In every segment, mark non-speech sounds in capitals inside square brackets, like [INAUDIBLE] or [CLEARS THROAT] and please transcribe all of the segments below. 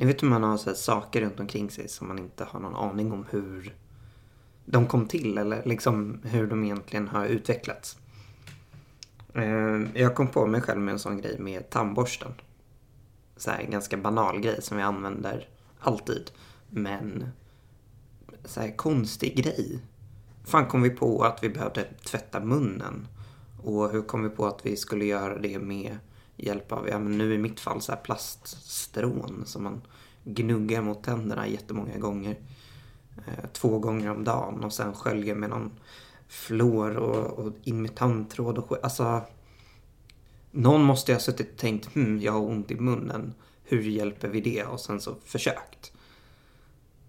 ni vet hur man har så här, saker runt omkring sig som man inte har någon aning om hur de kom till eller liksom hur de egentligen har utvecklats. Eh, jag kom på mig själv med en sån grej med tandborsten. Så här, en ganska banal grej som vi använder alltid. Men så här konstig grej. fan kom vi på att vi behövde tvätta munnen? Och hur kom vi på att vi skulle göra det med hjälp av, ja men nu i mitt fall så här plaststrån som man gnuggar mot tänderna jättemånga gånger. Eh, två gånger om dagen och sen sköljer med någon flår och, och in med tandtråd och. Alltså, någon måste ju ha suttit och tänkt, hm, jag har ont i munnen. Hur hjälper vi det? Och sen så försökt.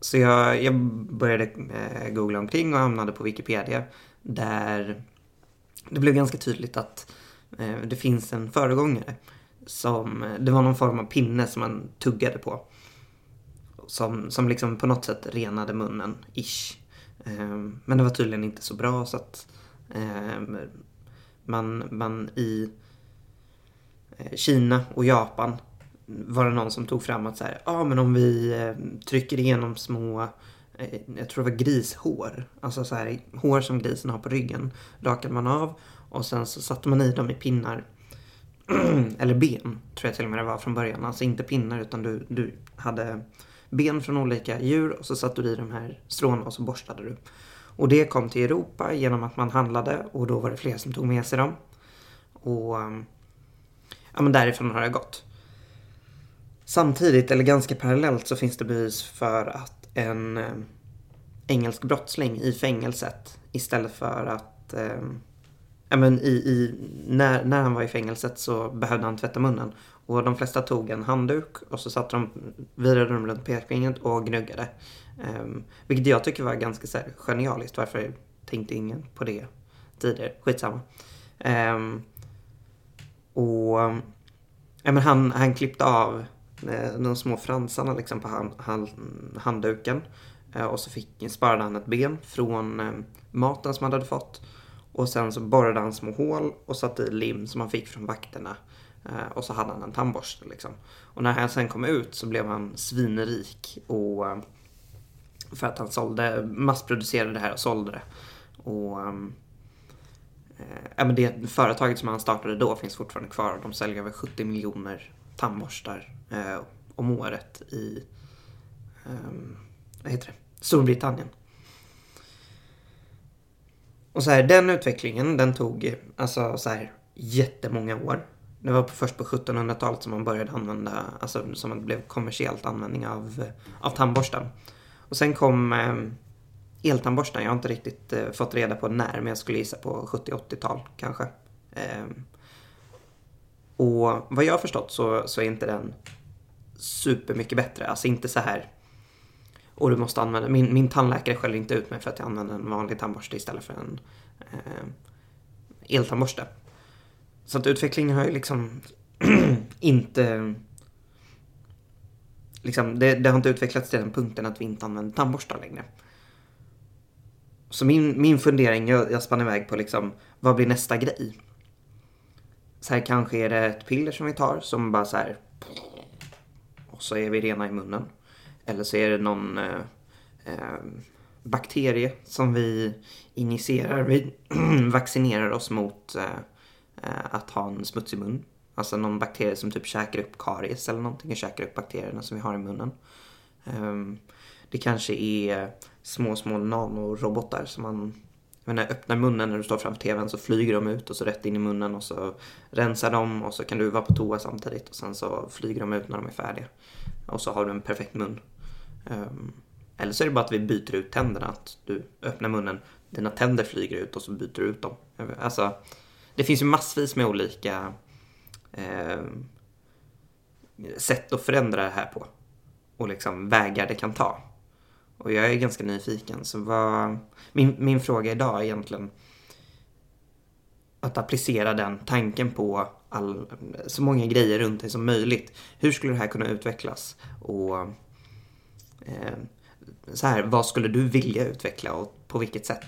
Så jag, jag började eh, googla omkring och hamnade på Wikipedia. Där det blev ganska tydligt att eh, Eh, det finns en föregångare. Som, eh, det var någon form av pinne som man tuggade på. Som, som liksom på något sätt renade munnen, ish. Eh, men det var tydligen inte så bra så att man, man i Kina och Japan var det någon som tog fram att så här, ah, men om vi trycker igenom små jag tror det var grishår. Alltså så här, hår som grisen har på ryggen. Rakade man av och sen så satte man i dem i pinnar. [CLEARS THROAT] Eller ben, tror jag till och med det var från början. Alltså inte pinnar utan du, du hade ben från olika djur och så satte du i de här stråna och så borstade du. Och det kom till Europa genom att man handlade och då var det fler som tog med sig dem. Och ehm, ja, men därifrån har det gått. Samtidigt, eller ganska parallellt, så finns det bevis för att en ehm, engelsk brottsling i fängelset istället för att eh, ja, men i, i, när, när han var i fängelset så behövde han tvätta munnen. Och de flesta tog en handduk och så satte de, virade de runt pekfingret och gnuggade. Um, vilket jag tycker var ganska så här, genialiskt. Varför tänkte ingen på det tidigare? Skitsamma. Um, och ja, men han, han klippte av eh, de små fransarna liksom på hand, hand, handduken. Eh, och så fick, sparade han ett ben från eh, maten som han hade fått. Och sen så borrade han små hål och satte i lim som han fick från vakterna. Eh, och så hade han en tandborste liksom. Och när han sen kom ut så blev han svinrik. Och, eh, för att han sålde, massproducerade det här och sålde det. Och eh, eh men det företaget som han startade då finns fortfarande kvar. De säljer över 70 miljoner tandborstar eh, om året i eh, vad heter det? Storbritannien. Och så här, den utvecklingen den tog alltså så här jättemånga år. Det var först på 1700-talet som man började använda, alltså som det blev kommersiellt användning av, av tandborsten. Och sen kom eh, eltandborsten. Jag har inte riktigt eh, fått reda på när, men jag skulle gissa på 70-80-tal kanske. Eh, och vad jag har förstått så, så är inte den supermycket bättre. Alltså inte så här och du måste använda, min, min tandläkare skäller inte ut mig för att jag använder en vanlig tandborste istället för en eh, eltandborste. Så att utvecklingen har ju liksom [CLEARS THROAT] inte... Liksom, det, det, har inte utvecklats till den punkten att vi inte använder tandborstar längre. Så min, min fundering, jag, jag spann iväg på liksom, vad blir nästa grej? Så här kanske är det ett piller som vi tar som bara så här... Och så är vi rena i munnen. Eller så är det någon eh, eh, bakterie som vi injicerar. Vi [CLEARS THROAT] vaccinerar oss mot eh, eh, att ha en smutsig mun. Alltså någon bakterie som typ käkar upp karies eller någonting och käkar upp bakterierna som vi har i munnen. Eh, det kanske är små, små nanorobotar som man menar, öppnar munnen när du står framför tvn så flyger de ut och så rätt in i munnen och så rensar de och så kan du vara på toa samtidigt och sen så flyger de ut när de är färdiga. Och så har du en perfekt mun. Ehm, eller så är det bara att vi byter ut tänderna. Att du öppnar munnen, dina tänder flyger ut och så byter du ut dem. Alltså, det finns ju massvis med olika eh, sätt att förändra det här på. Och liksom vägar det kan ta. Och jag är ganska nyfiken. Så vad... min, min fråga idag är egentligen att applicera den tanken på all, så många grejer runt dig som möjligt. Hur skulle det här kunna utvecklas? Och Eh, så här, vad skulle du vilja utveckla och på vilket sätt?